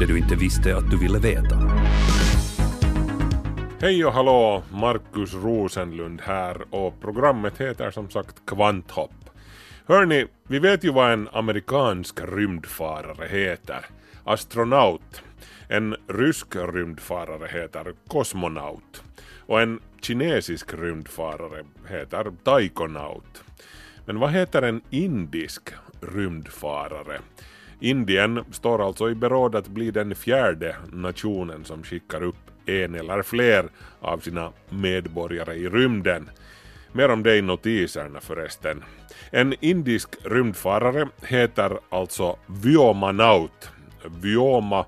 det du inte visste att du ville veta. Hej och hallå, Markus Rosenlund här och programmet heter som sagt Kvanthopp. Hörni, vi vet ju vad en amerikansk rymdfarare heter. Astronaut. En rysk rymdfarare heter kosmonaut. Och en kinesisk rymdfarare heter taikonaut. Men vad heter en indisk rymdfarare? Indien står alltså i beråd att bli den fjärde nationen som skickar upp en eller fler av sina medborgare i rymden. Mer om det i notiserna förresten. En indisk rymdfarare heter alltså Vyomanaut. Vyoma,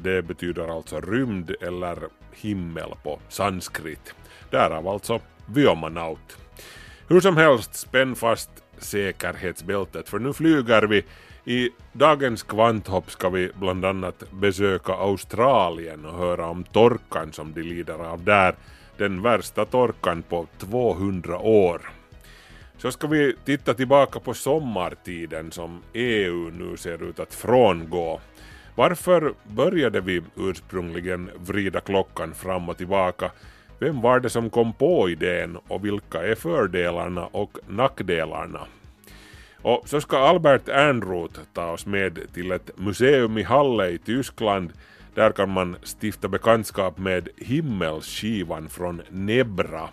det betyder alltså rymd eller himmel på sanskrit. Därav alltså Vyomanaut. Hur som helst, spänn fast säkerhetsbältet för nu flyger vi. I dagens kvanthopp ska vi bland annat besöka Australien och höra om torkan som de lider av där. Den värsta torkan på 200 år. Så ska vi titta tillbaka på sommartiden som EU nu ser ut att frångå. Varför började vi ursprungligen vrida klockan fram och tillbaka? Vem var det som kom på idén och vilka är fördelarna och nackdelarna? Och så ska Albert Ernroth ta oss med till ett museum i Halle i Tyskland. Där kan man stifta bekantskap med himmelsskivan från Nebra.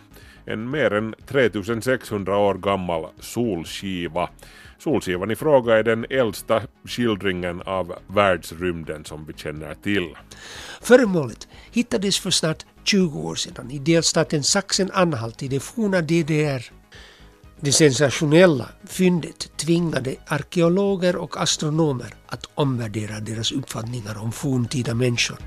En mer än 3600 år gammal solskiva. Solskivan i fråga är den äldsta skildringen av världsrymden som vi känner till. Föremålet hittades för snart 20 år sedan i delstaten Sachsen-Anhalt i det forna DDR. Det sensationella fyndet tvingade arkeologer och astronomer att omvärdera deras uppfattningar om forntida människor.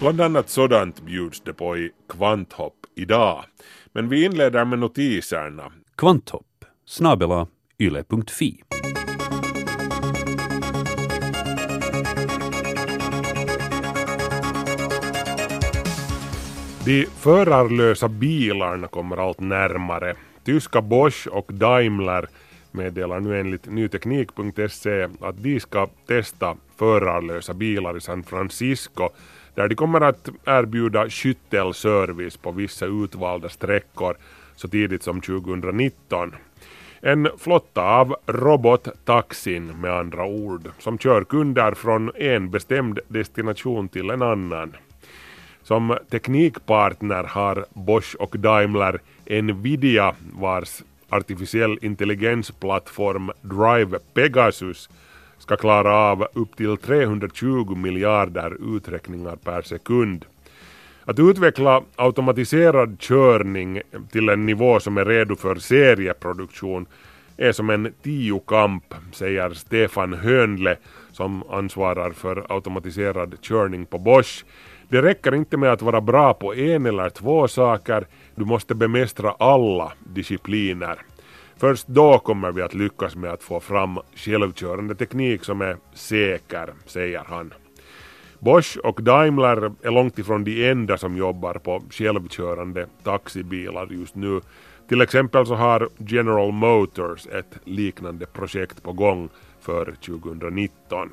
Bland annat sådant bjuds det på i Kvanthopp idag. Men vi inleder med notiserna. Kvanthopp, snabela yle.fi. De förarlösa bilarna kommer allt närmare. Tyska Bosch och Daimler meddelar nu enligt nyteknik.se att de ska testa förarlösa bilar i San Francisco där de kommer att erbjuda skyttelservice på vissa utvalda sträckor så tidigt som 2019. En flotta av robottaxin med andra ord som kör kunder från en bestämd destination till en annan. Som teknikpartner har Bosch och Daimler Nvidia vars artificiell intelligensplattform Drive Pegasus ska klara av upp till 320 miljarder uträkningar per sekund. Att utveckla automatiserad körning till en nivå som är redo för serieproduktion är som en tiokamp, säger Stefan Hönle som ansvarar för automatiserad körning på Bosch. Det räcker inte med att vara bra på en eller två saker, du måste bemästra alla discipliner. Först då kommer vi att lyckas med att få fram självkörande teknik som är säker, säger han. Bosch och Daimler är långt ifrån de enda som jobbar på självkörande taxibilar just nu. Till exempel så har General Motors ett liknande projekt på gång för 2019.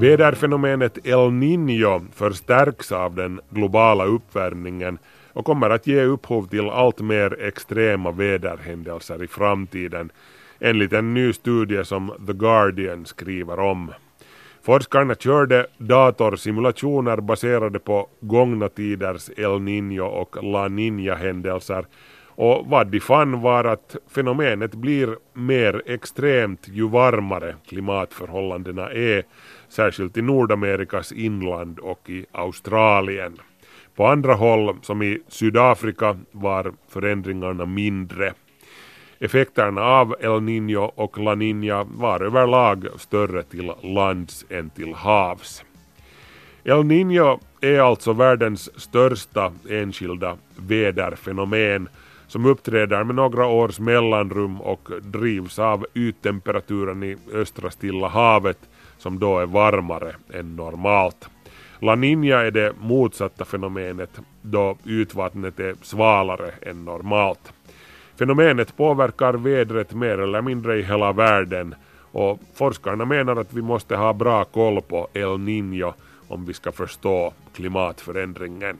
Väderfenomenet El Niño förstärks av den globala uppvärmningen och kommer att ge upphov till allt mer extrema väderhändelser i framtiden enligt en ny studie som The Guardian skriver om. Forskarna körde datorsimulationer baserade på gångna tiders El Niño och La Niña händelser och vad de fann var att fenomenet blir mer extremt ju varmare klimatförhållandena är, särskilt i Nordamerikas inland och i Australien. På andra håll, som i Sydafrika, var förändringarna mindre. Effekterna av El Niño och La Niña var överlag större till lands än till havs. El Niño är alltså världens största enskilda väderfenomen som uppträder med några års mellanrum och drivs av yttemperaturen i östra Stilla havet som då är varmare än normalt. La Niña är det motsatta fenomenet då ytvattnet är svalare än normalt. Fenomenet påverkar vädret mer eller mindre i hela världen och forskarna menar att vi måste ha bra koll på El Niño om vi ska förstå klimatförändringen.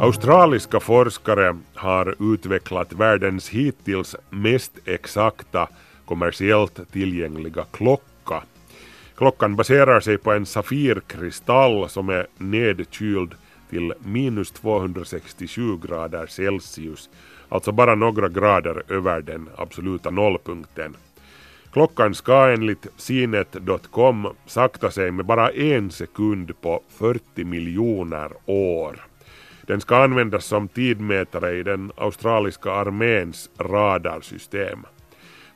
Australiska forskare har utvecklat världens hittills mest exakta kommersiellt tillgängliga klocka. Klockan baserar sig på en safirkristall som är nedkyld till minus 267 grader Celsius, alltså bara några grader över den absoluta nollpunkten. Klockan ska enligt sinet.com sakta sig med bara en sekund på 40 miljoner år. Den ska användas som tidmätare i den australiska arméns radarsystem.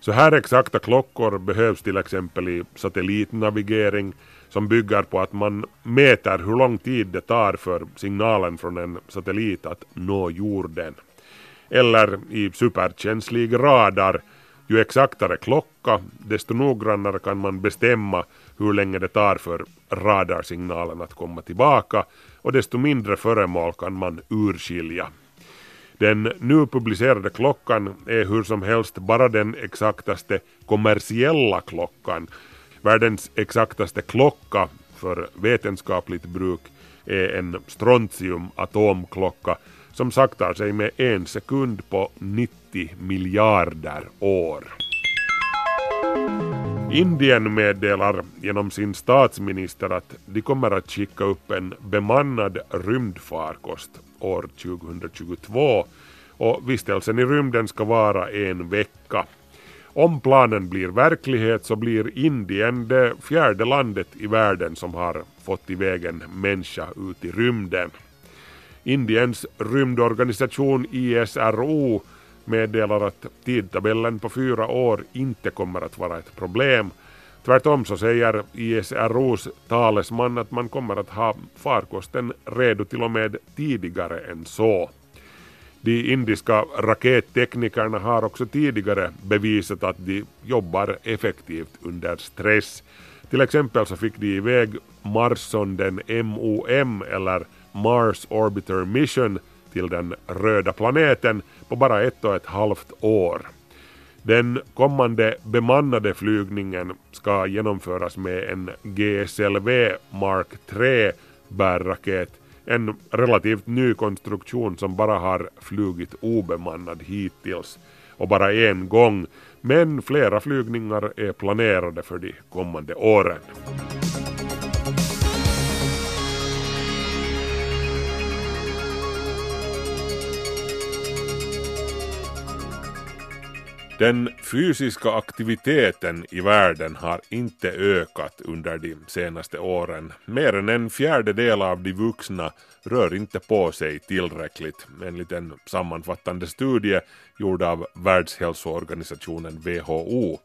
Så här exakta klockor behövs till exempel i satellitnavigering som bygger på att man mäter hur lång tid det tar för signalen från en satellit att nå jorden. Eller i superkänslig radar, ju exaktare klocka desto noggrannare kan man bestämma hur länge det tar för radarsignalen att komma tillbaka och desto mindre föremål kan man urskilja. Den nu publicerade klockan är hur som helst bara den exaktaste kommersiella klockan. Världens exaktaste klocka för vetenskapligt bruk är en strontium-atomklocka som saktar sig med en sekund på 90 miljarder år. Indien meddelar genom sin statsminister att de kommer att skicka upp en bemannad rymdfarkost år 2022 och vistelsen i rymden ska vara en vecka. Om planen blir verklighet så blir Indien det fjärde landet i världen som har fått iväg en människa ut i rymden. Indiens rymdorganisation ISRO meddelar att tidtabellen på fyra år inte kommer att vara ett problem. Tvärtom så säger ISROs talesman att man kommer att ha farkosten redo till och med tidigare än så. De indiska raketteknikerna har också tidigare bevisat att de jobbar effektivt under stress. Till exempel så fick de iväg Marssonden MOM eller Mars Orbiter Mission till den röda planeten på bara ett och ett halvt år. Den kommande bemannade flygningen ska genomföras med en GSLV Mark 3 bärraket, en relativt ny konstruktion som bara har flugit obemannad hittills och bara en gång, men flera flygningar är planerade för de kommande åren. Den fysiska aktiviteten i världen har inte ökat under de senaste åren. Mer än en fjärdedel av de vuxna rör inte på sig tillräckligt enligt en sammanfattande studie gjord av Världshälsoorganisationen WHO.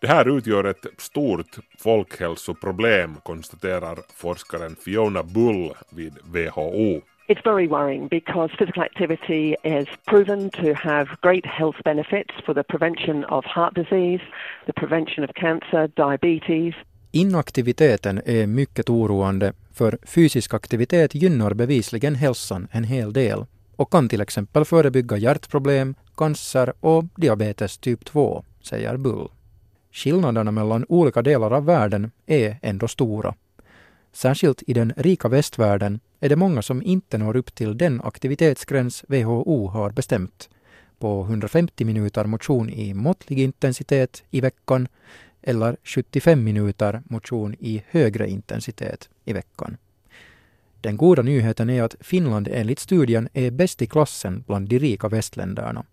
Det här utgör ett stort folkhälsoproblem konstaterar forskaren Fiona Bull vid WHO. It's very worrying because physical activity is proven to have great health benefits for the prevention of heart disease, the prevention of cancer, diabetes. Inaktiviteten är mycket oroande för fysisk aktivitet gynnar bevisligen hälsan en hel del och kan till exempel förebygga hjärtproblem, cancer och diabetes typ 2, säger Bull. Skillnaderna mellan olika delar av världen är ändå stora. Särskilt i den rika västvärlden är det många som inte når upp till den aktivitetsgräns WHO har bestämt på 150 minuter motion i måttlig intensitet i veckan eller 75 minuter motion i högre intensitet i veckan. Den goda nyheten är att Finland enligt studien är bäst i klassen bland de rika västländerna.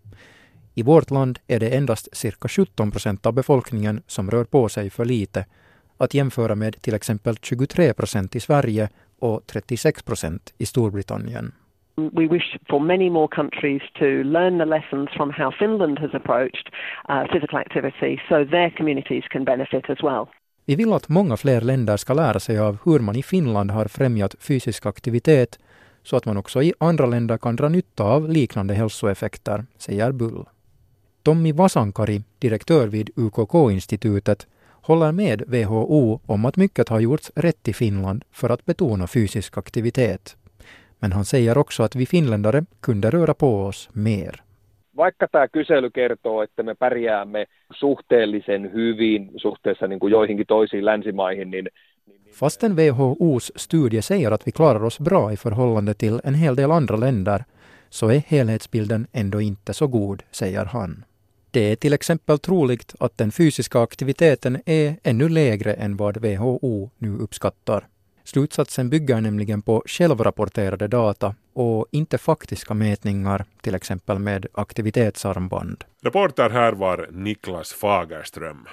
I vårt land är det endast cirka 17 procent av befolkningen som rör på sig för lite, att jämföra med till exempel 23 procent i Sverige och 36 procent i Storbritannien. We wish for many more countries to learn the lessons from how Finland has approached uh, physical activity so their communities can benefit as well. Vi vill att många fler länder ska lära sig av hur man i Finland har främjat fysisk aktivitet så att man också i andra länder kan dra nytta av liknande hälsoeffekter, säger Bull. Tommi Vasankari, direktör vid UKK-institutet, håller med WHO om att mycket har gjorts rätt i Finland för att betona fysisk aktivitet. Men han säger också att vi finländare kunde röra på oss mer. Vaikka tämä kysely kertoo, että me pärjäämme suhteellisen hyvin suhteessa niin kuin joihinkin toisiin länsimaihin, niin Fastän WHOs studie säger att vi klarar oss bra i förhållande till en hel del andra länder, så är helhetsbilden ändå inte så god, säger han. Det är till exempel troligt att den fysiska aktiviteten är ännu lägre än vad WHO nu uppskattar. Slutsatsen bygger nämligen på självrapporterade data och inte faktiska mätningar, till exempel med aktivitetsarmband. Reporter här var Niklas Fagerström.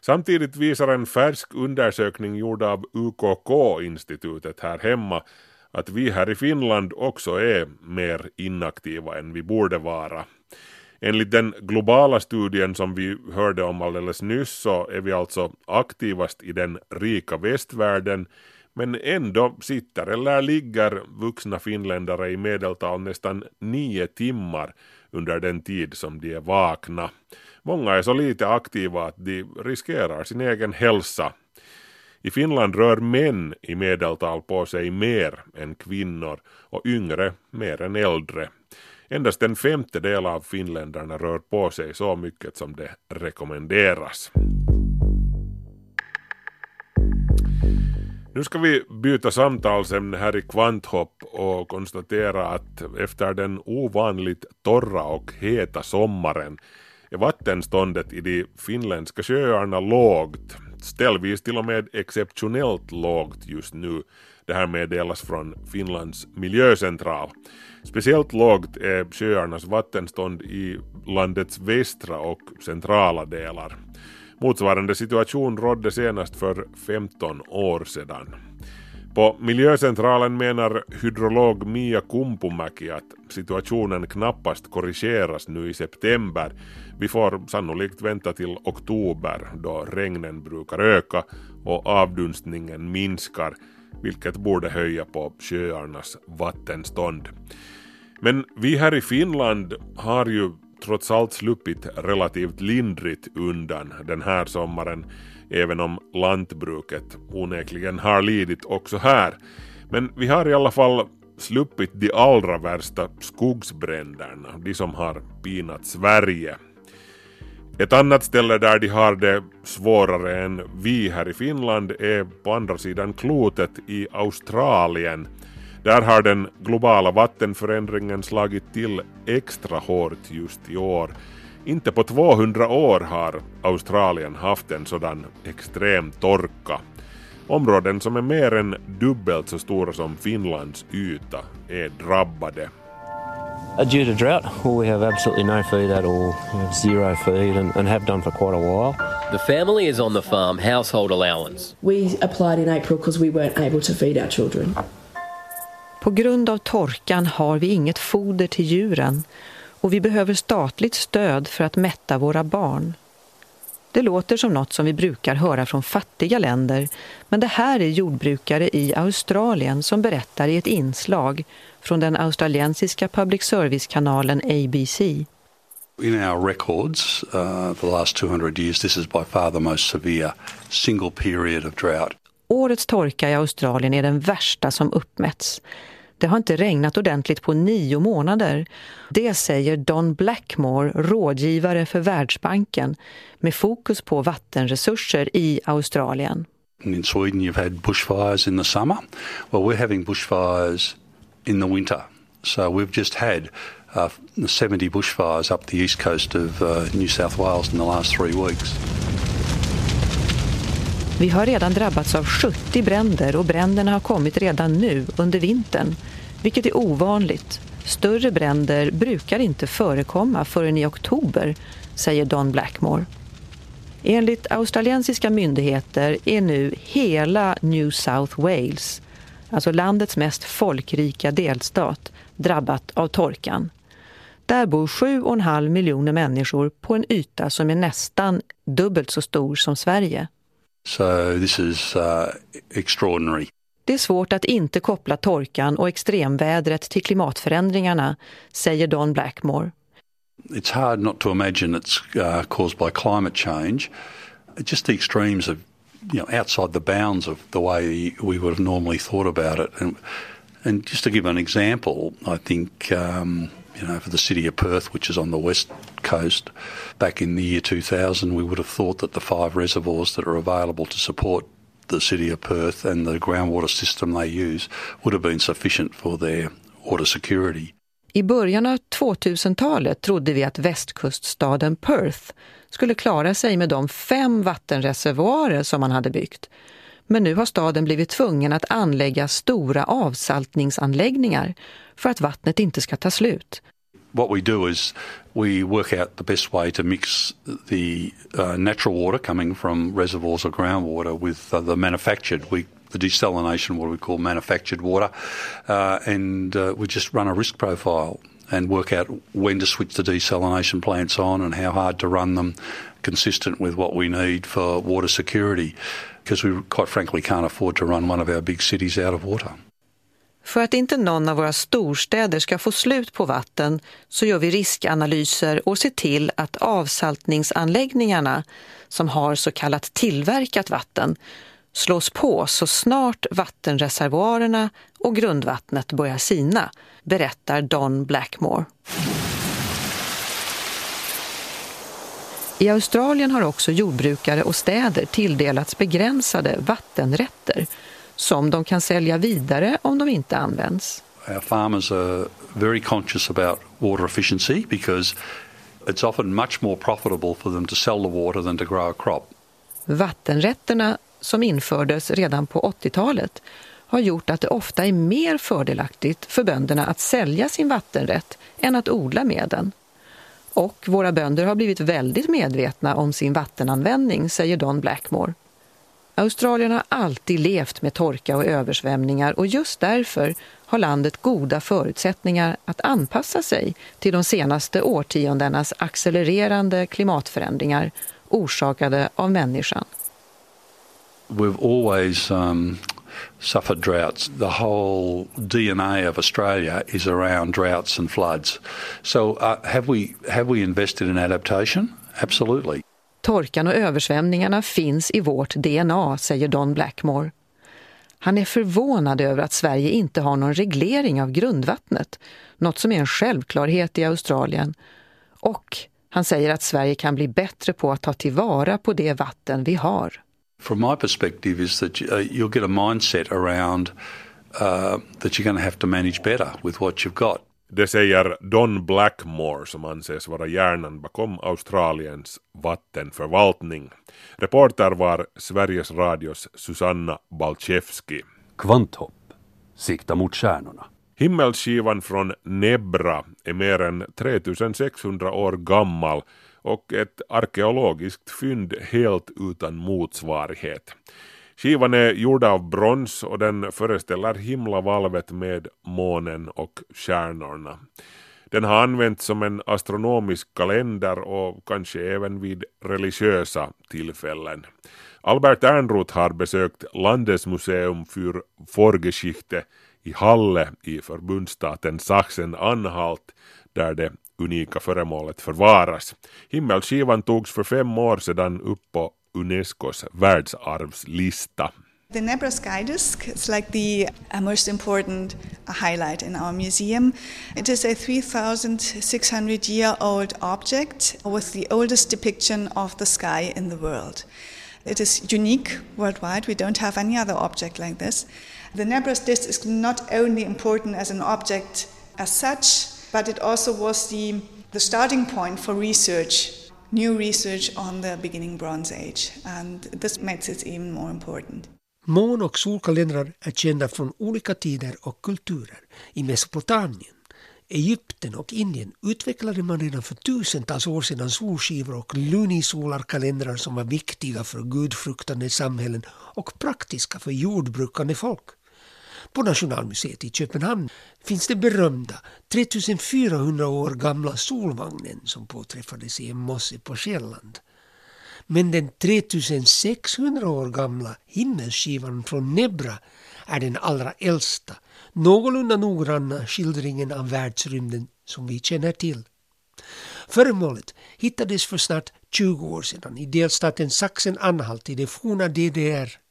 Samtidigt visar en färsk undersökning gjord av UKK-institutet här hemma att vi här i Finland också är mer inaktiva än vi borde vara. Enligt den globala studien som vi hörde om alldeles nyss så är vi alltså aktivast i den rika västvärlden men ändå sitter eller ligger vuxna finländare i medeltal nästan nio timmar under den tid som de är vakna. Många är så lite aktiva att de riskerar sin egen hälsa. I Finland rör män i medeltal på sig mer än kvinnor och yngre mer än äldre. Endast en femtedel av finländarna rör på sig så mycket som det rekommenderas. Nu ska vi byta samtalsämne här i Kvanthopp och konstatera att efter den ovanligt torra och heta sommaren är vattenståndet i de finländska sjöarna lågt, ställvis till och med exceptionellt lågt just nu. Det här meddelas från Finlands miljöcentral. Speciellt lågt är sjöarnas vattenstånd i landets västra och centrala delar. Motsvarande situation rådde senast för 15 år sedan. På miljöcentralen menar hydrolog Mia Kumpumäki att situationen knappast korrigeras nu i september. Vi får sannolikt vänta till oktober då regnen brukar öka och avdunstningen minskar vilket borde höja på sjöarnas vattenstånd. Men vi här i Finland har ju trots allt sluppit relativt lindrigt undan den här sommaren, även om lantbruket onekligen har lidit också här. Men vi har i alla fall sluppit de allra värsta skogsbränderna, de som har pinat Sverige. Ett annat ställe där de har det svårare än vi här i Finland är på andra sidan klotet i Australien där har den globala vattenförändringen slagit till extra hårt just i år. Inte på 200 år har Australien haft en sådan extrem torka. Områden som är mer än dubbelt så stora som Finlands yta är drabbade. Due to drought, we have absolutely no feed at all. We have zero feed and, and have done for quite a while. The family is on the farm household allowance. We applied in April because we weren't able to feed our children. På grund av torkan har vi inget foder till djuren och vi behöver statligt stöd för att mätta våra barn. Det låter som något som vi brukar höra från fattiga länder, men det här är jordbrukare i Australien som berättar i ett inslag från den australiensiska public service-kanalen ABC. In our records uh, for the last 200 years, this is by far the most severe single period of drought. Årets torka i Australien är den värsta som uppmätts. Det har inte regnat ordentligt på nio månader. Det säger Don Blackmore, rådgivare för Världsbanken, med fokus på vattenresurser i Australien. In Sweden you've had bushfires in the summer. Well, we're having bushfires in the winter. So we've just had uh, 70 bushfires up the east coast of uh, New South Wales in the last three weeks. Vi har redan drabbats av 70 bränder och bränderna har kommit redan nu under vintern, vilket är ovanligt. Större bränder brukar inte förekomma förrän i oktober, säger Don Blackmore. Enligt australiensiska myndigheter är nu hela New South Wales, alltså landets mest folkrika delstat, drabbat av torkan. Där bor 7,5 miljoner människor på en yta som är nästan dubbelt så stor som Sverige. So this is uh, extraordinary. Det är svårt att inte koppla torkan och extremvädret till klimatförändringarna, säger Don Blackmore. It's hard not to imagine it's uh, caused by climate change. Just the extremes of, you know, outside the bounds of the way we would have normally thought about it. And, and just to give an example, I think, um, you know, for the city of Perth, which is on the west coast, back in the year 2000, we would have thought that the five reservoirs that are available to support the city of Perth and the groundwater system they use would have been sufficient for their water security. I början av 2000-talet trodde vi att västkuststaden Perth skulle klara sig med de fem vattenreservoarer som man hade byggt. Men nu har staden blivit tvungen att anlägga stora avsaltningsanläggningar för att vattnet inte ska ta slut. What we do is we work out the best way to mix the uh, natural water coming from reservoirs or groundwater with uh, the manufactured. We the desalination, what we call manufactured water, uh, and uh, we just run a risk profile and work out when to switch the desalination plants on and how hard to run them consistent with what we need for water security because we quite frankly can't afford to run one of our big cities out of water. För att inte någon av våra storstäder ska få slut på vatten så gör vi riskanalyser och ser till att avsaltningsanläggningarna som har så kallat tillverkat vatten slås på så snart vattenreservoarerna och grundvattnet börjar sina, berättar Don Blackmore. I Australien har också jordbrukare och städer tilldelats begränsade vattenrätter som de kan sälja vidare om de inte används. Our farmers are very conscious about water efficiency because it's often much more profitable for them to sell the water than to grow a crop. Vattenrätterna som infördes redan på 80-talet har gjort att det ofta är mer fördelaktigt för bönderna att sälja sin vattenrätt än att odla med den. Och våra bönder har blivit väldigt medvetna om sin vattenanvändning, säger Don Blackmore. Australien har alltid levt med torka och översvämningar och just därför har landet goda förutsättningar att anpassa sig till de senaste årtiondenas accelererande klimatförändringar orsakade av människan. We've always um, suffered droughts. The whole DNA of Australia is around droughts and floods. So, uh, have we have we invested in adaptation? Absolutely. Torkan och översvämningarna finns i vårt DNA, säger Don Blackmore. Han är förvånad över att Sverige inte har någon reglering av grundvattnet, något som är en självklarhet i Australien. Och han säger att Sverige kan bli bättre på att ta tillvara på det vatten vi har. From my perspective is that uh, you'll get a mindset around uh, that you're going to have to manage better with what you've got. Det säger Don Blackmore som anses vara hjärnan bakom Australiens vattenförvaltning. Reporter var Sveriges Radios Susanna Balchevski. Kvanthopp. Sikta mot stjärnorna. Himmelsskivan från Nebra är mer än 3600 år gammal och ett arkeologiskt fynd helt utan motsvarighet. Skivan är gjord av brons och den föreställer himlavalvet med månen och stjärnorna. Den har använts som en astronomisk kalender och kanske även vid religiösa tillfällen. Albert Ernroth har besökt Landesmuseum för Vorgeschichte i Halle i förbundsstaten Sachsen-Anhalt där det unika föremålet förvaras. Himmelskivan togs för fem år sedan upp på Unescos världsarvslista. The Nebra Sky Disk is like the uh, most important highlight in our museum. It is a 3,600 year old object with the oldest depiction of the sky in the world. It is unique worldwide. We don't have any other object like this. The Nebra disk is not only important as an object as such, but it also was the, the starting point for research, new research on the beginning Bronze Age, and this makes it even more important. Mån och solkalendrar är kända från olika tider och kulturer. I Mesopotamien, Egypten och Indien utvecklade man redan för tusentals år sedan solskivor och lunisolarkalendrar som var viktiga för gudfruktande samhällen och praktiska för jordbrukande folk. På Nationalmuseet i Köpenhamn finns den berömda 3400 år gamla solvagnen som påträffades i en mosse på Själland. Men den 3600 år gamla himmelsskivan från Nebra är den allra äldsta, någorlunda noggranna skildringen av världsrymden som vi känner till. Föremålet hittades för snart 20 år sedan i delstaten Sachsen-Anhalt i det forna DDR.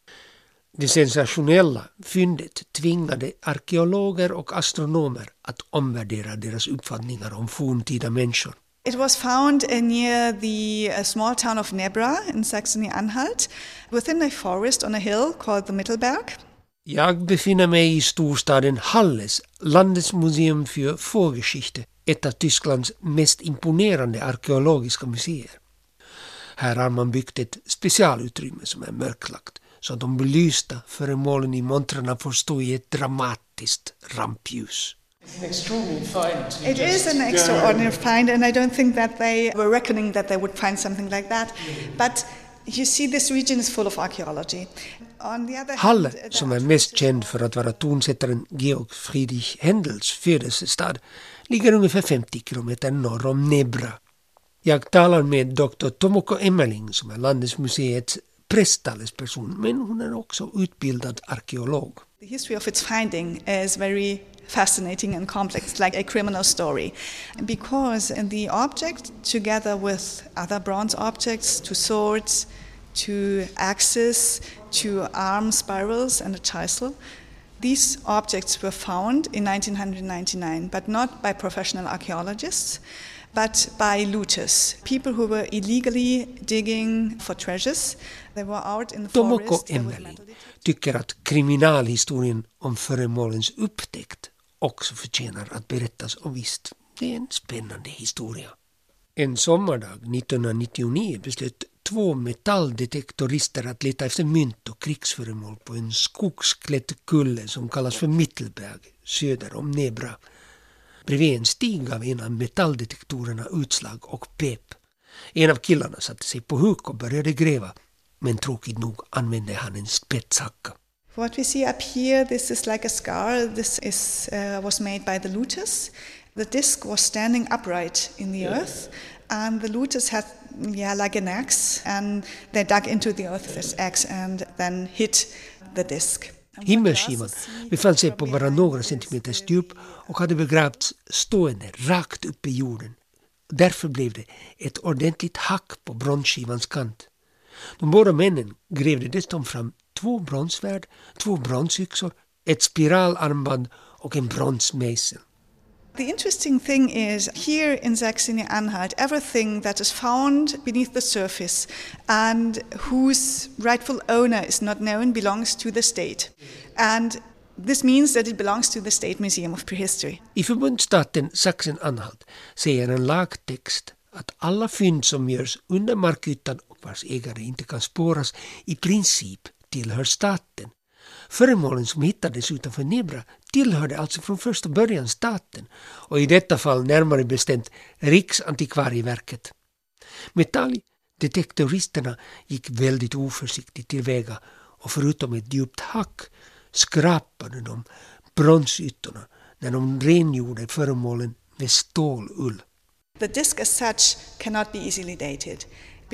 Det sensationella fyndet tvingade arkeologer och astronomer att omvärdera deras uppfattningar om forntida människor. It was found near the uh, small town of Nebra in Saxony-Anhalt, within a forest on a hill called the Mittelberg. Jag befinner mig i storstaden Halles, landets museum för fågelskifte, ett av Tysklands mest imponerande arkeologiska museer. Här har man byggt ett specialutrymme som är mörklagt så att de belysta föremålen i montrarna får stå i ett dramatiskt rampljus. It is an extraordinary find, and I don't think that they were reckoning that they would find something like that. But you see, this region is full of archaeology. On the other Halle, hand, som är mest känd för att vara tonsättaren Georg Friedrich Händels födelsestad, ligger ungefär 50 kilometer norr om Nebra. Jag talar med Dr. Tomoko Emmerling som är landets museets men hon är också utbildad arkeolog. the history of its finding is very fascinating and complex, like a criminal story, because the object, together with other bronze objects, to swords, to axes, to arm spirals, and a chisel. These objects were found in 1999, but not by professional archaeologists, but by looters, people who were illegally digging for treasures. They were out in the Tomoko Emmerling tycker att kriminalhistorien om föremålens upptäckt också förtjänar att berättas och visst, det är en spännande historia. En sommardag 1999 beslöt två metalldetektorister att leta efter mynt och krigsföremål på en skogsklätt kulle som kallas för Mittelberg söder om Nebra. Bredvid en stig gav en av metalldetektorerna utslag och pep. En av killarna satte sig på huk och började gräva, men tråkigt nog använde han en spetshacka. What we see up here, this is like a scar. This is uh, was made by the looters. The disc was standing upright in the earth, and the looters had, yeah, like an axe, and they dug into the earth with this axe and then hit the disc. Himmelskivan befann sig på bara några centimeters djup och hade begravts stående rakt upp i jorden. Därför blev det ett ordentligt hack på bronsskivans kant. De båda männen grävde dessutom fram två bronsvärd, två bronsyxor, ett spiralarmband och en bronsmejsel. The interesting thing is here in Saxony-Anhalt, everything that is found beneath the surface and whose rightful owner is not known belongs to the state. And this means that it belongs to the State Museum of Prehistory. I förbundsstaten Sachsen-Anhalt säger en lagtext att alla fynd som görs under markytan och vars ägare inte kan spåras i princip tillhör staten. Föremålen som hittades utanför Nebra tillhörde alltså från första början staten och i detta fall närmare bestämt Riksantikvarieverket. Metalldetektoristerna gick väldigt oförsiktigt tillväga och förutom ett djupt hack skrapade de bronsytorna när de rengjorde föremålen med stålull. The disc as such cannot be easily dated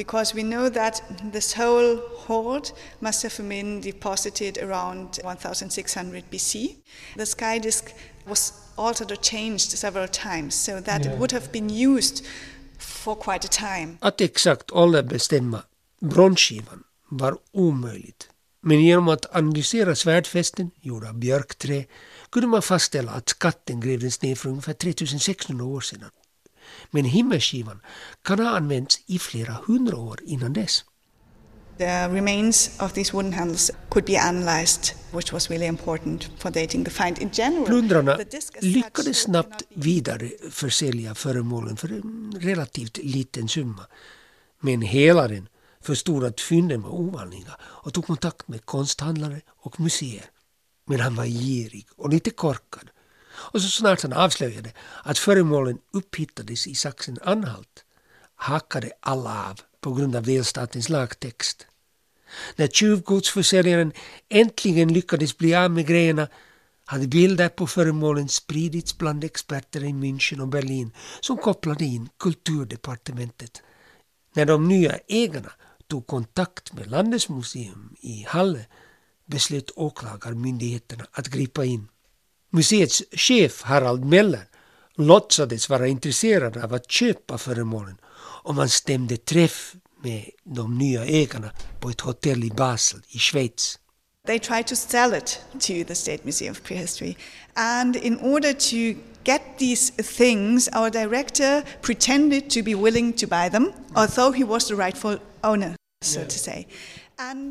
because we know that this whole hoard must have been deposited around 1600 BC. The sky disk was altered or changed several times so that Yeah. it would have been used for quite a time. Att exakt ålderbestämma bronsskivan var omöjligt. Men genom att analysera svärdfästen gjorda av björkträ kunde man fastställa att skatten grävdes ner för ungefär 3600 år sedan. Men himmelskivan kan ha använts i flera hundra år innan dess. The remains of these wooden handles could be analyzed, which was really important for dating the find. In general, Plundrarna lyckades snabbt vidare försälja föremålen för en relativt liten summa. Men helaren förstod att fynden var ovanliga och tog kontakt med konsthandlare och museer. Men han var girig och lite korkad. Och så snart han avslöjade att föremålen upphittades i Sachsen-Anhalt hackade alla av på grund av delstatens lagtext. När tjuvgodsförsäljaren äntligen lyckades bli av med grejerna hade bilder på föremålen spridits bland experter i München och Berlin som kopplade in kulturdepartementet. När de nya ägarna um tog kontakt med Landesmuseum i Halle beslöt åklagarmyndigheterna att gripa in. Museets chef Harald Meller låtsades vara intresserad av att köpa föremålen och man stämde träff med de nya ägarna på ett hotell i Basel i Schweiz. They tried to sell it to the State Museum of Prehistory. And in order to get these things, our director pretended to be willing to buy them, although he was the rightful owner, so to say.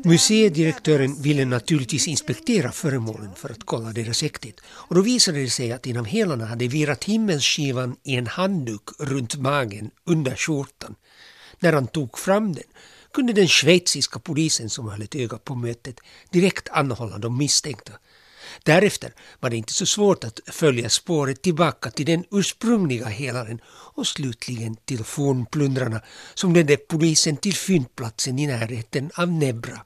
Museidirektören ville naturligtvis inspektera föremålen för att kolla deras äkthet. Och då visade det sig att en av hälarna hade virat himmelsskivan i en handduk runt magen under skjortan. När han tog fram den kunde den schweiziska polisen som höll ett öga på mötet direkt anhålla de misstänkta. Därefter var det inte så svårt att följa spåret tillbaka till den ursprungliga helaren och slutligen till fornplundrarna som ledde polisen till fyndplatsen i närheten av Nebra.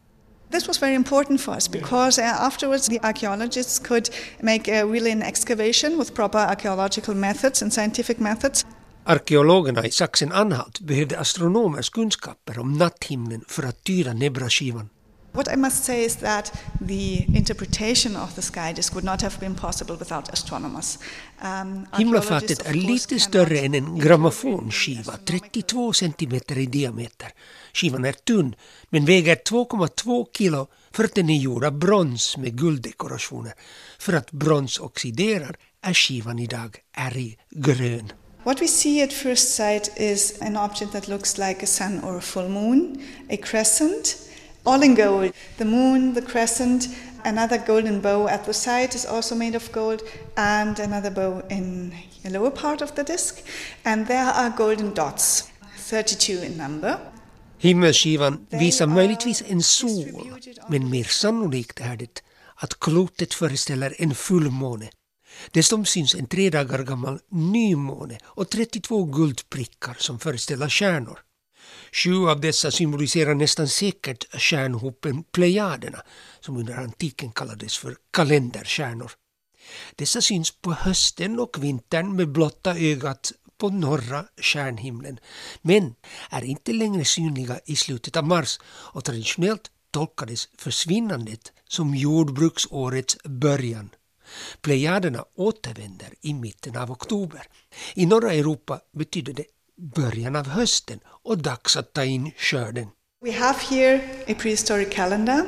This was very important for us because uh, afterwards the archaeologists could make a really an excavation with proper archaeological methods and scientific methods. Arkeologerna i Sachsen-Anhalt behövde astronomers kunskaper om natthimlen för att tyda Nebra-skivan. What I must say is that the interpretation of the sky disk would not have been possible without astronomers. Um, Himlafatet är lite större än en grammofonskiva, 32 centimeter i diameter. Skivan är tunn men väger 2,2 kilo för att den är gjord av brons med gulddekorationer. För att brons oxiderar är skivan idag ärggrön. What we see at first sight is an object that looks like a sun or a full moon, a crescent, all in gold. The moon, the crescent, another golden bow at the side is also made of gold, and another bow in the lower part of the disc. And there are golden dots, 32 in number. Himmelskivan visar möjligtvis en sol, men mer sannolikt är er det att klotet föreställer en fullmåne. Dessutom syns en tre dagar gammal nymåne och 32 guldprickar som föreställer stjärnor. Sju av dessa symboliserar nästan säkert stjärnhopen Plejaderna som under antiken kallades för kalenderstjärnor. Dessa syns på hösten och vintern med blotta ögat på norra stjärnhimlen men är inte längre synliga i slutet av mars och traditionellt tolkades försvinnandet som jordbruksårets början. Plejaderna återvänder i mitten av oktober. I norra Europa betyder det början av hösten och dags att ta in skörden. We have here a prehistoric calendar,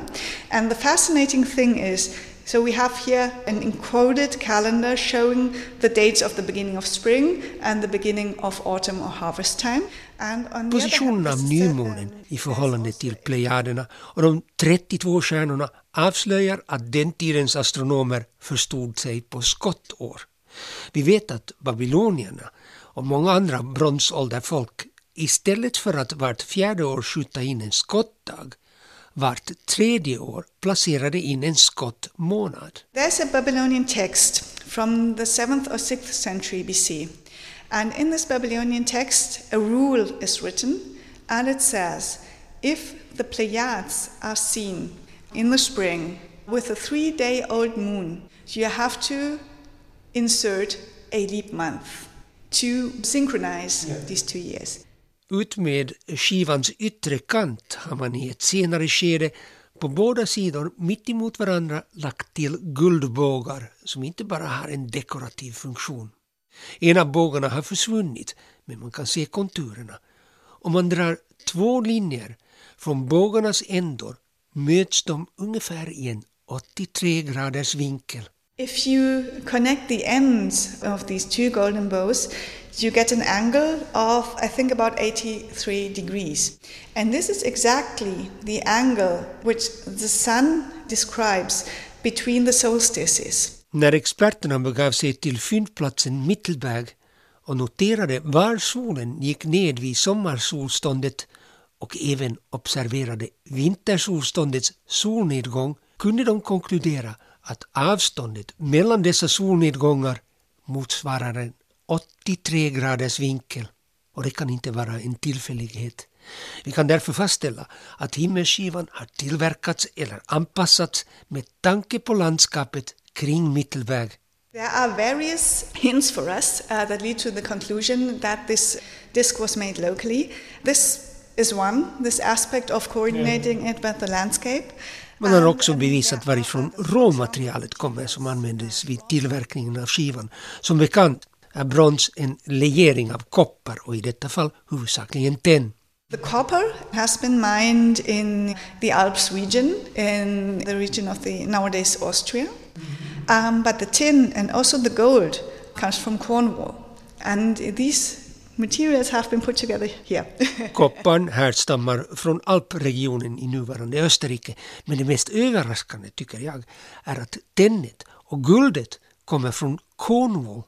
and the fascinating thing is so we have here an encoded calendar showing the dates of the beginning of spring and the beginning of autumn or harvest time. Positionen av nymånen i förhållande till plejaderna och de 32 stjärnorna avslöjar att den tidens astronomer förstod sig på skottår. Vi vet att babylonierna och många andra bronsålderfolk istället för att vart fjärde år skjuta in en skottdag vart tredje år placerade in en skottmånad. There's a Babylonian text from the 7th or 6th century BC. And in this Babylonian text, a rule is written, and it says if the Pleiades are seen in the spring with a three day old moon, you have to insert a leap month to synchronize yeah. these two years. Utmed skivans yttre kant har man i ett senare skede på båda sidor mitt emot varandra lagt till guldbågar som inte bara har en dekorativ funktion. En av bågarna har försvunnit men man kan se konturerna. Om man drar två linjer från bågarnas ändor möts de ungefär i en 83 graders vinkel. If you connect the ends of these two golden bows, you get an angle of, I think, about 83 degrees. And this is exactly the angle which the sun describes between the solstices. När experterna begav sig till fyndplatsen Mittelberg och noterade var solen gick ned vid sommarsolståndet och även observerade vintersolståndets solnedgång kunde de konkludera att avståndet mellan dessa solnedgångar motsvarar en 83 graders vinkel. Och det kan inte vara en tillfällighet. Vi kan därför fastställa att himmelsskivan har tillverkats eller anpassats med tanke på landskapet kring mittelväg. There are various hints for us uh, that lead to the conclusion that this disc was made locally. This is one, this aspect of coordinating it with the landscape. Man har också bevisat varifrån råmaterialet kommer som användes vid tillverkningen av skivan. Som bekant är brons en legering av koppar och i detta fall huvudsakligen tenn. The copper has been mined in the Alps region, in the region of the nowadays Austria. Um, but the tin and also the gold comes from Cornwall. And these materials have been put together here. Kopparn härstammar från alpregionen i nuvarande Österrike. Men det mest överraskande tycker jag är att tennet och guldet kommer från Cornwall.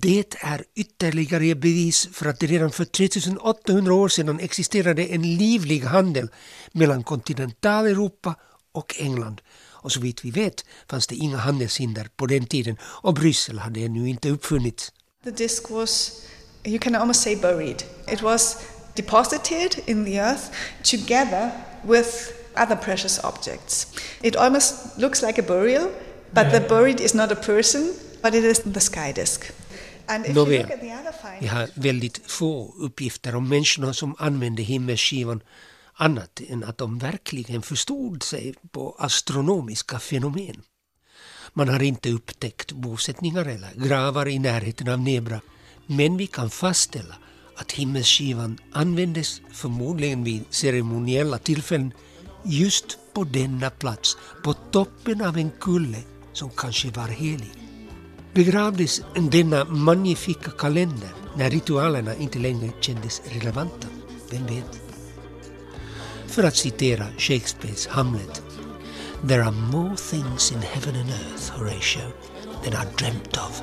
Det är ytterligare bevis för att det redan för 3800 år sedan existerade en livlig handel mellan kontinentaleuropa och England. Och så vitt vi vet fanns det inga handelshinder på den tiden och Bryssel hade ännu inte uppfunnits. The disc was, you can almost say buried. It was deposited in the earth together with other precious objects. It almost looks like a burial, but the buried is not a person, but it is the sky disk. Nåväl, vi har väldigt få uppgifter om människorna som använde himmelsskivan annat än att de verkligen förstod sig på astronomiska fenomen. Man har inte upptäckt bosättningar eller gravar i närheten av Nebra, men vi kan fastställa att himmelsskivan användes förmodligen vid ceremoniella tillfällen just på denna plats, på toppen av en kulle som kanske var helig. Begravdes denna magnifika kalender när ritualerna inte längre kändes relevanta? Vem vet? För att citera Shakespeares Hamlet. There are more things in heaven and earth, Horatio, than are dreamt of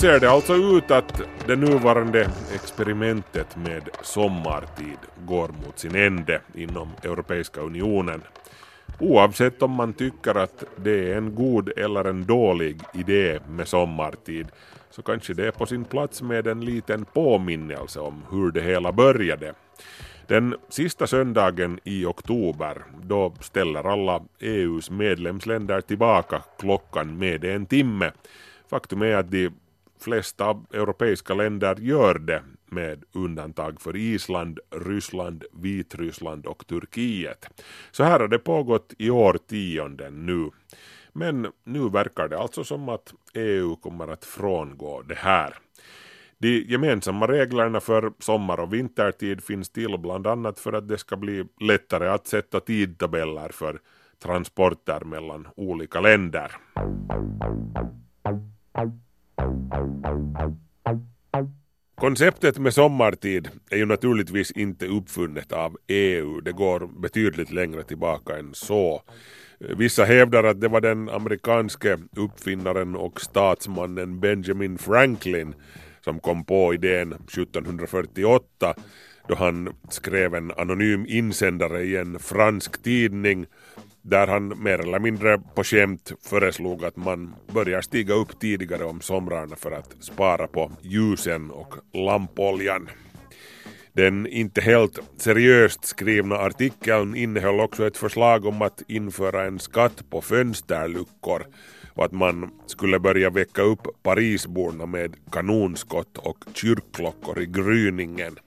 ser det alltså ut att det nuvarande experimentet med sommartid går mot sin ände inom Europeiska unionen. Oavsett om man tycker att det är en god eller en dålig idé med sommartid så kanske det är på sin plats med en liten påminnelse om hur det hela började. Den sista söndagen i oktober, då ställer alla EUs medlemsländer tillbaka klockan med en timme. Faktum är att de flesta europeiska länder gör det med undantag för Island, Ryssland, Vitryssland och Turkiet. Så här har det pågått i årtionden nu. Men nu verkar det alltså som att EU kommer att frångå det här. De gemensamma reglerna för sommar och vintertid finns till bland annat för att det ska bli lättare att sätta tidtabeller för transporter mellan olika länder. Konceptet med sommartid är ju naturligtvis inte uppfunnet av EU. Det går betydligt längre tillbaka än så. Vissa hävdar att det var den amerikanske uppfinnaren och statsmannen Benjamin Franklin som kom på idén 1748 då han skrev en anonym insändare i en fransk tidning där han mer eller mindre på skämt föreslog att man börjar stiga upp tidigare om somrarna för att spara på ljusen och lampoljan. Den inte helt seriöst skrivna artikeln innehöll också ett förslag om att införa en skatt på fönsterluckor och att man skulle börja väcka upp Parisborna med kanonskott och kyrkklockor i gryningen.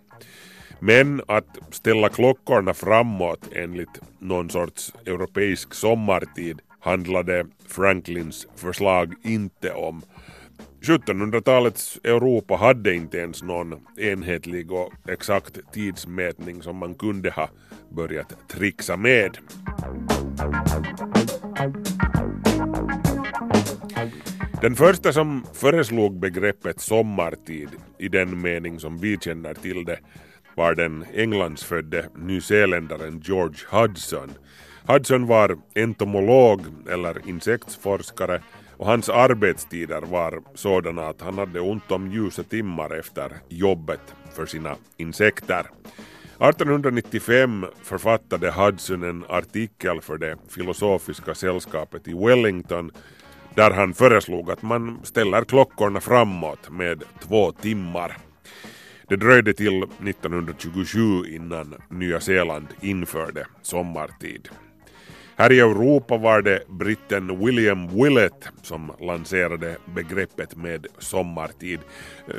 Men att ställa klockorna framåt enligt någon sorts europeisk sommartid handlade Franklins förslag inte om. 1700-talets Europa hade inte ens någon enhetlig och exakt tidsmätning som man kunde ha börjat trixa med. Den första som föreslog begreppet sommartid i den mening som vi känner till det var den Englandsfödde nyzeeländaren George Hudson. Hudson var entomolog eller insektsforskare och hans arbetstider var sådana att han hade ont om ljusa timmar efter jobbet för sina insekter. 1895 författade Hudson en artikel för det filosofiska sällskapet i Wellington där han föreslog att man ställer klockorna framåt med två timmar. Det dröjde till 1927 innan Nya Zeeland införde sommartid. Här i Europa var det britten William Willett som lanserade begreppet med sommartid.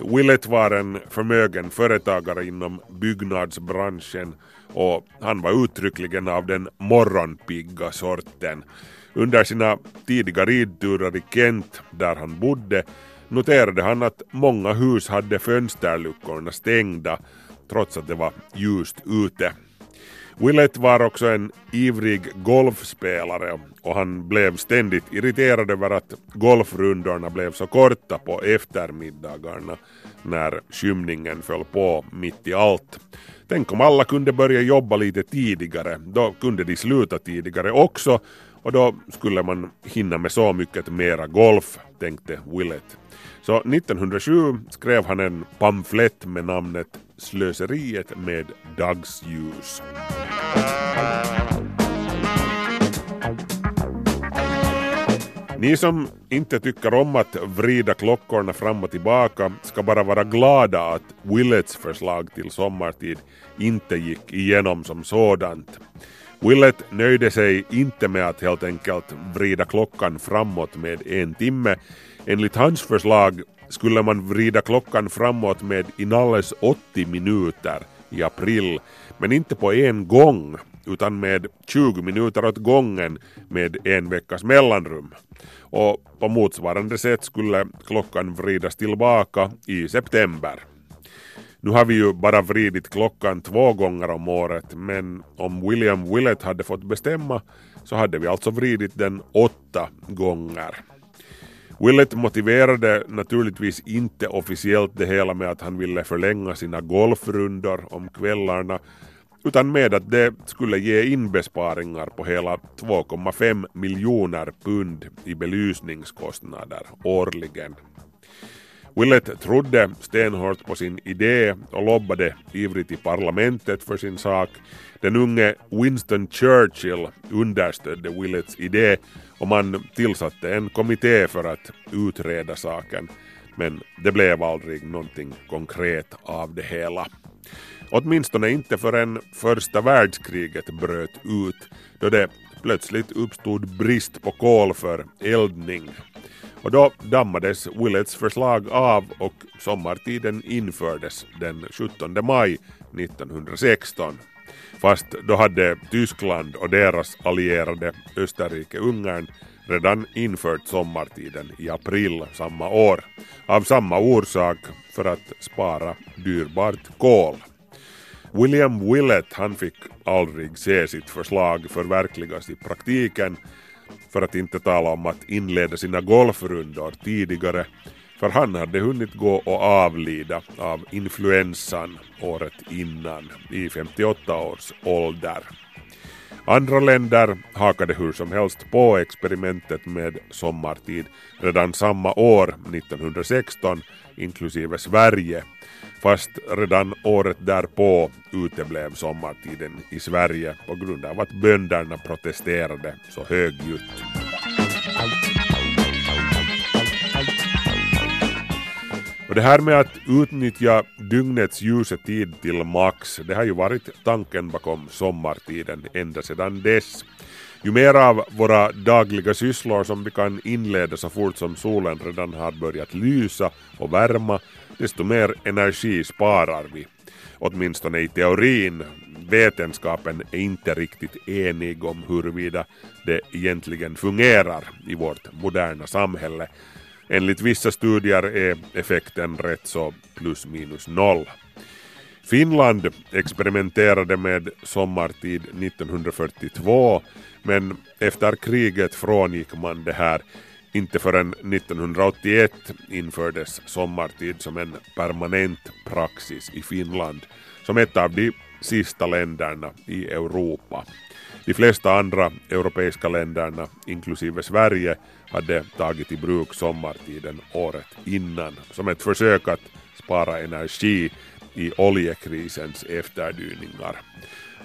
Willett var en förmögen företagare inom byggnadsbranschen och han var uttryckligen av den morgonpigga sorten. Under sina tidiga ridturer i Kent, där han bodde, noterade han att många hus hade fönsterluckorna stängda trots att det var ljust ute. Willett var också en ivrig golfspelare och han blev ständigt irriterad över att golfrundorna blev så korta på eftermiddagarna när skymningen föll på mitt i allt. Tänk om alla kunde börja jobba lite tidigare, då kunde de sluta tidigare också och då skulle man hinna med så mycket mera golf, tänkte Willett. Så 1907 skrev han en pamflett med namnet Slöseriet med dagsljus. Ni som inte tycker om att vrida klockorna fram och tillbaka ska bara vara glada att Willets förslag till sommartid inte gick igenom som sådant. Willett nöjde sig inte med att helt enkelt vrida klockan framåt med en timme. Enligt hans förslag skulle man vrida klockan framåt med inalles 80 minuter i april, men inte på en gång utan med 20 minuter åt gången med en veckas mellanrum. Och på motsvarande sätt skulle klockan vridas tillbaka i september. Nu har vi ju bara vridit klockan två gånger om året men om William Willett hade fått bestämma så hade vi alltså vridit den åtta gånger. Willett motiverade naturligtvis inte officiellt det hela med att han ville förlänga sina golfrundor om kvällarna utan med att det skulle ge inbesparingar på hela 2,5 miljoner pund i belysningskostnader årligen. Willett trodde stenhårt på sin idé och lobbade ivrigt i parlamentet för sin sak. Den unge Winston Churchill understödde Willets idé och man tillsatte en kommitté för att utreda saken. Men det blev aldrig någonting konkret av det hela. Åtminstone inte förrän första världskriget bröt ut då det plötsligt uppstod brist på kol för eldning. Och då dammades Willets förslag av och sommartiden infördes den 17 maj 1916. Fast då hade Tyskland och deras allierade Österrike-Ungern redan infört sommartiden i april samma år. Av samma orsak för att spara dyrbart kol. William Willett han fick aldrig se sitt förslag förverkligas i praktiken för att inte tala om att inleda sina golfrundor tidigare för han hade hunnit gå och avlida av influensan året innan i 58 års ålder. Andra länder hakade hur som helst på experimentet med sommartid redan samma år, 1916, inklusive Sverige, fast redan året därpå uteblev sommartiden i Sverige på grund av att bönderna protesterade så högljutt. Och det här med att utnyttja dygnets ljusetid till max, det har ju varit tanken bakom sommartiden ända sedan dess. Ju mer av våra dagliga sysslor som vi kan inleda så fort som solen redan har börjat lysa och värma, desto mer energi sparar vi. Åtminstone i teorin. Vetenskapen är inte riktigt enig om huruvida det egentligen fungerar i vårt moderna samhälle. Enligt vissa studier är effekten rätt så plus minus noll. Finland experimenterade med sommartid 1942 men efter kriget frångick man det här. Inte förrän 1981 infördes sommartid som en permanent praxis i Finland som ett av de sista länderna i Europa. De flesta andra europeiska länderna, inklusive Sverige, hade tagit i bruk sommartiden året innan som ett försök att spara energi i oljekrisens efterdyningar.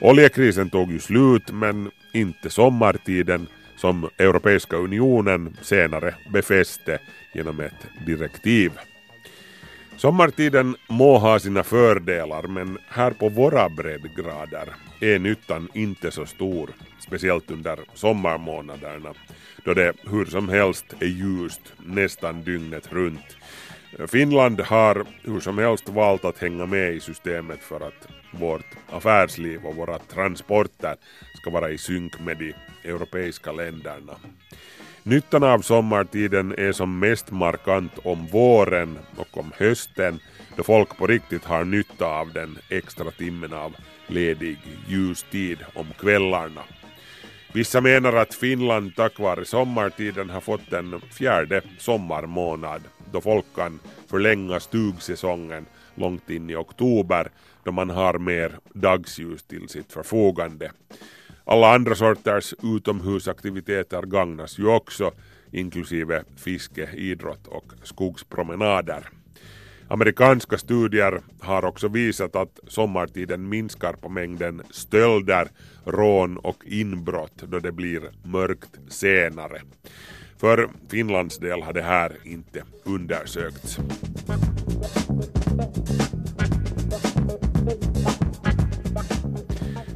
Oljekrisen tog ju slut men inte sommartiden som Europeiska unionen senare befäste genom ett direktiv. Sommartiden må ha sina fördelar men här på våra breddgrader är nyttan inte så stor, speciellt under sommarmånaderna då det hur som helst är ljust nästan dygnet runt. Finland har hur som helst valt att hänga med i systemet för att vårt affärsliv och våra transporter ska vara i synk med de europeiska länderna. Nyttan av sommartiden är som mest markant om våren och om hösten då folk på riktigt har nytta av den extra timmen av ledig ljustid om kvällarna. Vissa menar att Finland tack vare sommartiden har fått en fjärde sommarmånad då folk kan förlänga stugsäsongen långt in i oktober då man har mer dagsljus till sitt förfogande. Alla andra sorters utomhusaktiviteter gagnas ju också, inklusive fiske, idrott och skogspromenader. Amerikanska studier har också visat att sommartiden minskar på mängden stölder, rån och inbrott då det blir mörkt senare. För Finlands del har det här inte undersökts.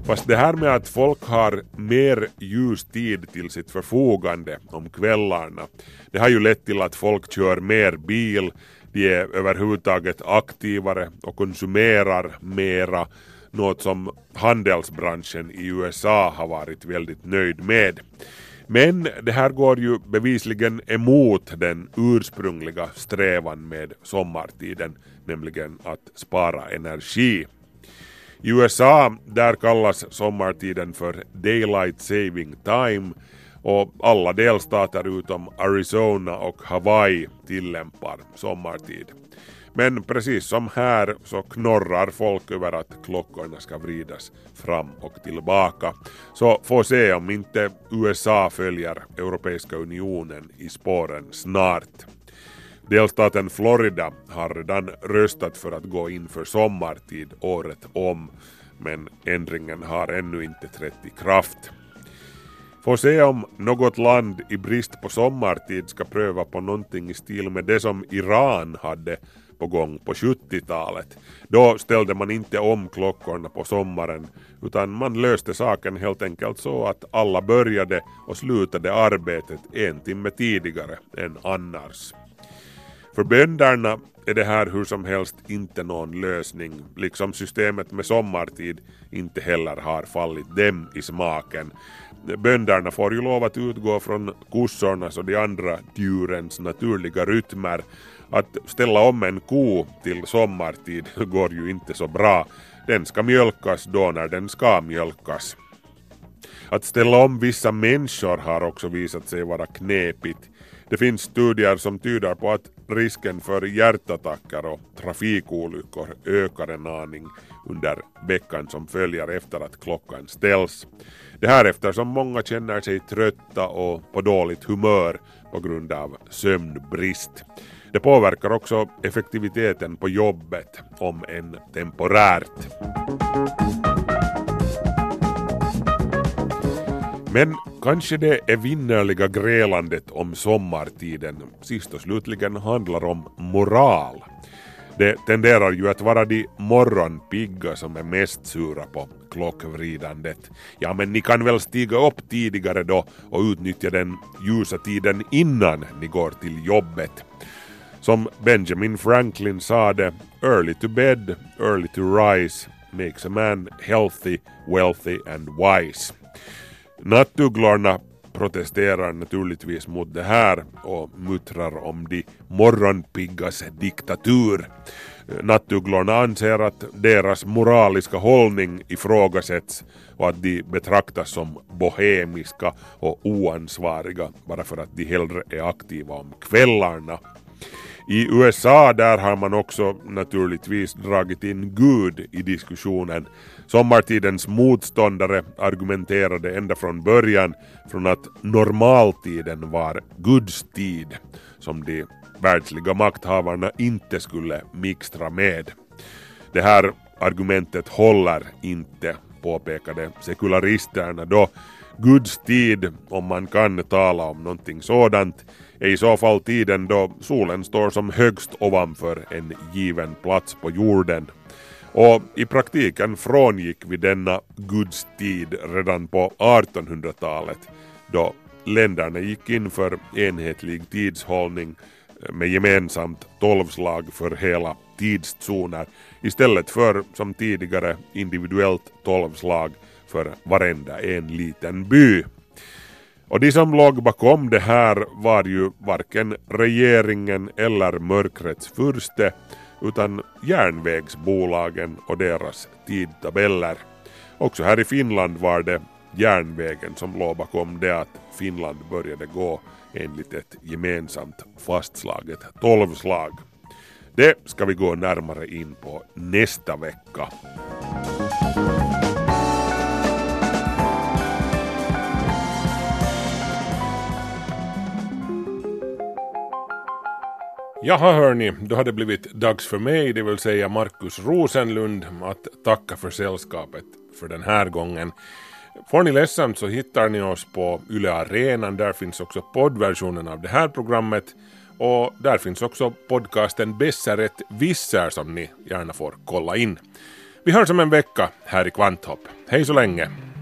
Fast det här med att folk har mer ljustid till sitt förfogande om kvällarna, det har ju lett till att folk kör mer bil, de är överhuvudtaget aktivare och konsumerar mera, något som handelsbranschen i USA har varit väldigt nöjd med. Men det här går ju bevisligen emot den ursprungliga strävan med sommartiden, nämligen att spara energi. I USA där kallas sommartiden för Daylight Saving Time och alla delstater utom Arizona och Hawaii tillämpar sommartid. Men precis som här så knorrar folk över att klockorna ska vridas fram och tillbaka. Så får se om inte USA följer Europeiska unionen i spåren snart. Delstaten Florida har redan röstat för att gå in för sommartid året om men ändringen har ännu inte trätt i kraft. Får se om något land i brist på sommartid ska pröva på någonting i stil med det som Iran hade på gång på 70-talet. Då ställde man inte om klockorna på sommaren utan man löste saken helt enkelt så att alla började och slutade arbetet en timme tidigare än annars. För bönderna är det här hur som helst inte någon lösning, liksom systemet med sommartid inte heller har fallit dem i smaken. Bönderna får ju lov att utgå från kossornas och de andra djurens naturliga rytmer. Att ställa om en ko till sommartid går ju inte så bra. Den ska mjölkas då när den ska mjölkas. Att ställa om vissa människor har också visat sig vara knepigt. Det finns studier som tyder på att risken för hjärtattacker och trafikolyckor ökar en aning under veckan som följer efter att klockan ställs. Det här eftersom många känner sig trötta och på dåligt humör på grund av sömnbrist. Det påverkar också effektiviteten på jobbet, om än temporärt. Men kanske det evinnerliga grälandet om sommartiden sist och slutligen handlar om moral. Det tenderar ju att vara de morgonpigga som är mest sura på klockvridandet. Ja, men ni kan väl stiga upp tidigare då och utnyttja den ljusa tiden innan ni går till jobbet. Som Benjamin Franklin sade, early to bed, early to rise makes a man healthy, wealthy and wise. Nattugglorna protesterar naturligtvis mot det här och muttrar om de morgonpiggas diktatur. Nattugglorna anser att deras moraliska hållning ifrågasätts och att de betraktas som bohemiska och oansvariga bara för att de hellre är aktiva om kvällarna. I USA där har man också naturligtvis dragit in Gud i diskussionen. Sommartidens motståndare argumenterade ända från början från att normaltiden var Guds tid som de världsliga makthavarna inte skulle mixtra med. Det här argumentet håller inte, påpekade sekularisterna då Guds tid, om man kan tala om någonting sådant, är i så fall tiden då solen står som högst ovanför en given plats på jorden. Och i praktiken frångick vi denna Guds tid redan på 1800-talet då länderna gick in för enhetlig tidshållning eh, med gemensamt tolvslag för hela tidszoner istället för som tidigare individuellt tolvslag för varenda en liten by. Och de som låg bakom det här var ju varken regeringen eller mörkrets furste utan järnvägsbolagen och deras tidtabeller. Också här i Finland var det järnvägen som låg bakom det att Finland började gå enligt ett gemensamt fastslaget tolvslag. Det ska vi gå närmare in på nästa vecka. Jaha hörni, då har det blivit dags för mig, det vill säga Markus Rosenlund, att tacka för sällskapet för den här gången. Får ni ledsamt så hittar ni oss på Yle Arenan, där finns också poddversionen av det här programmet och där finns också podcasten Besseret Visser som ni gärna får kolla in. Vi hörs om en vecka här i Kvanthopp. Hej så länge!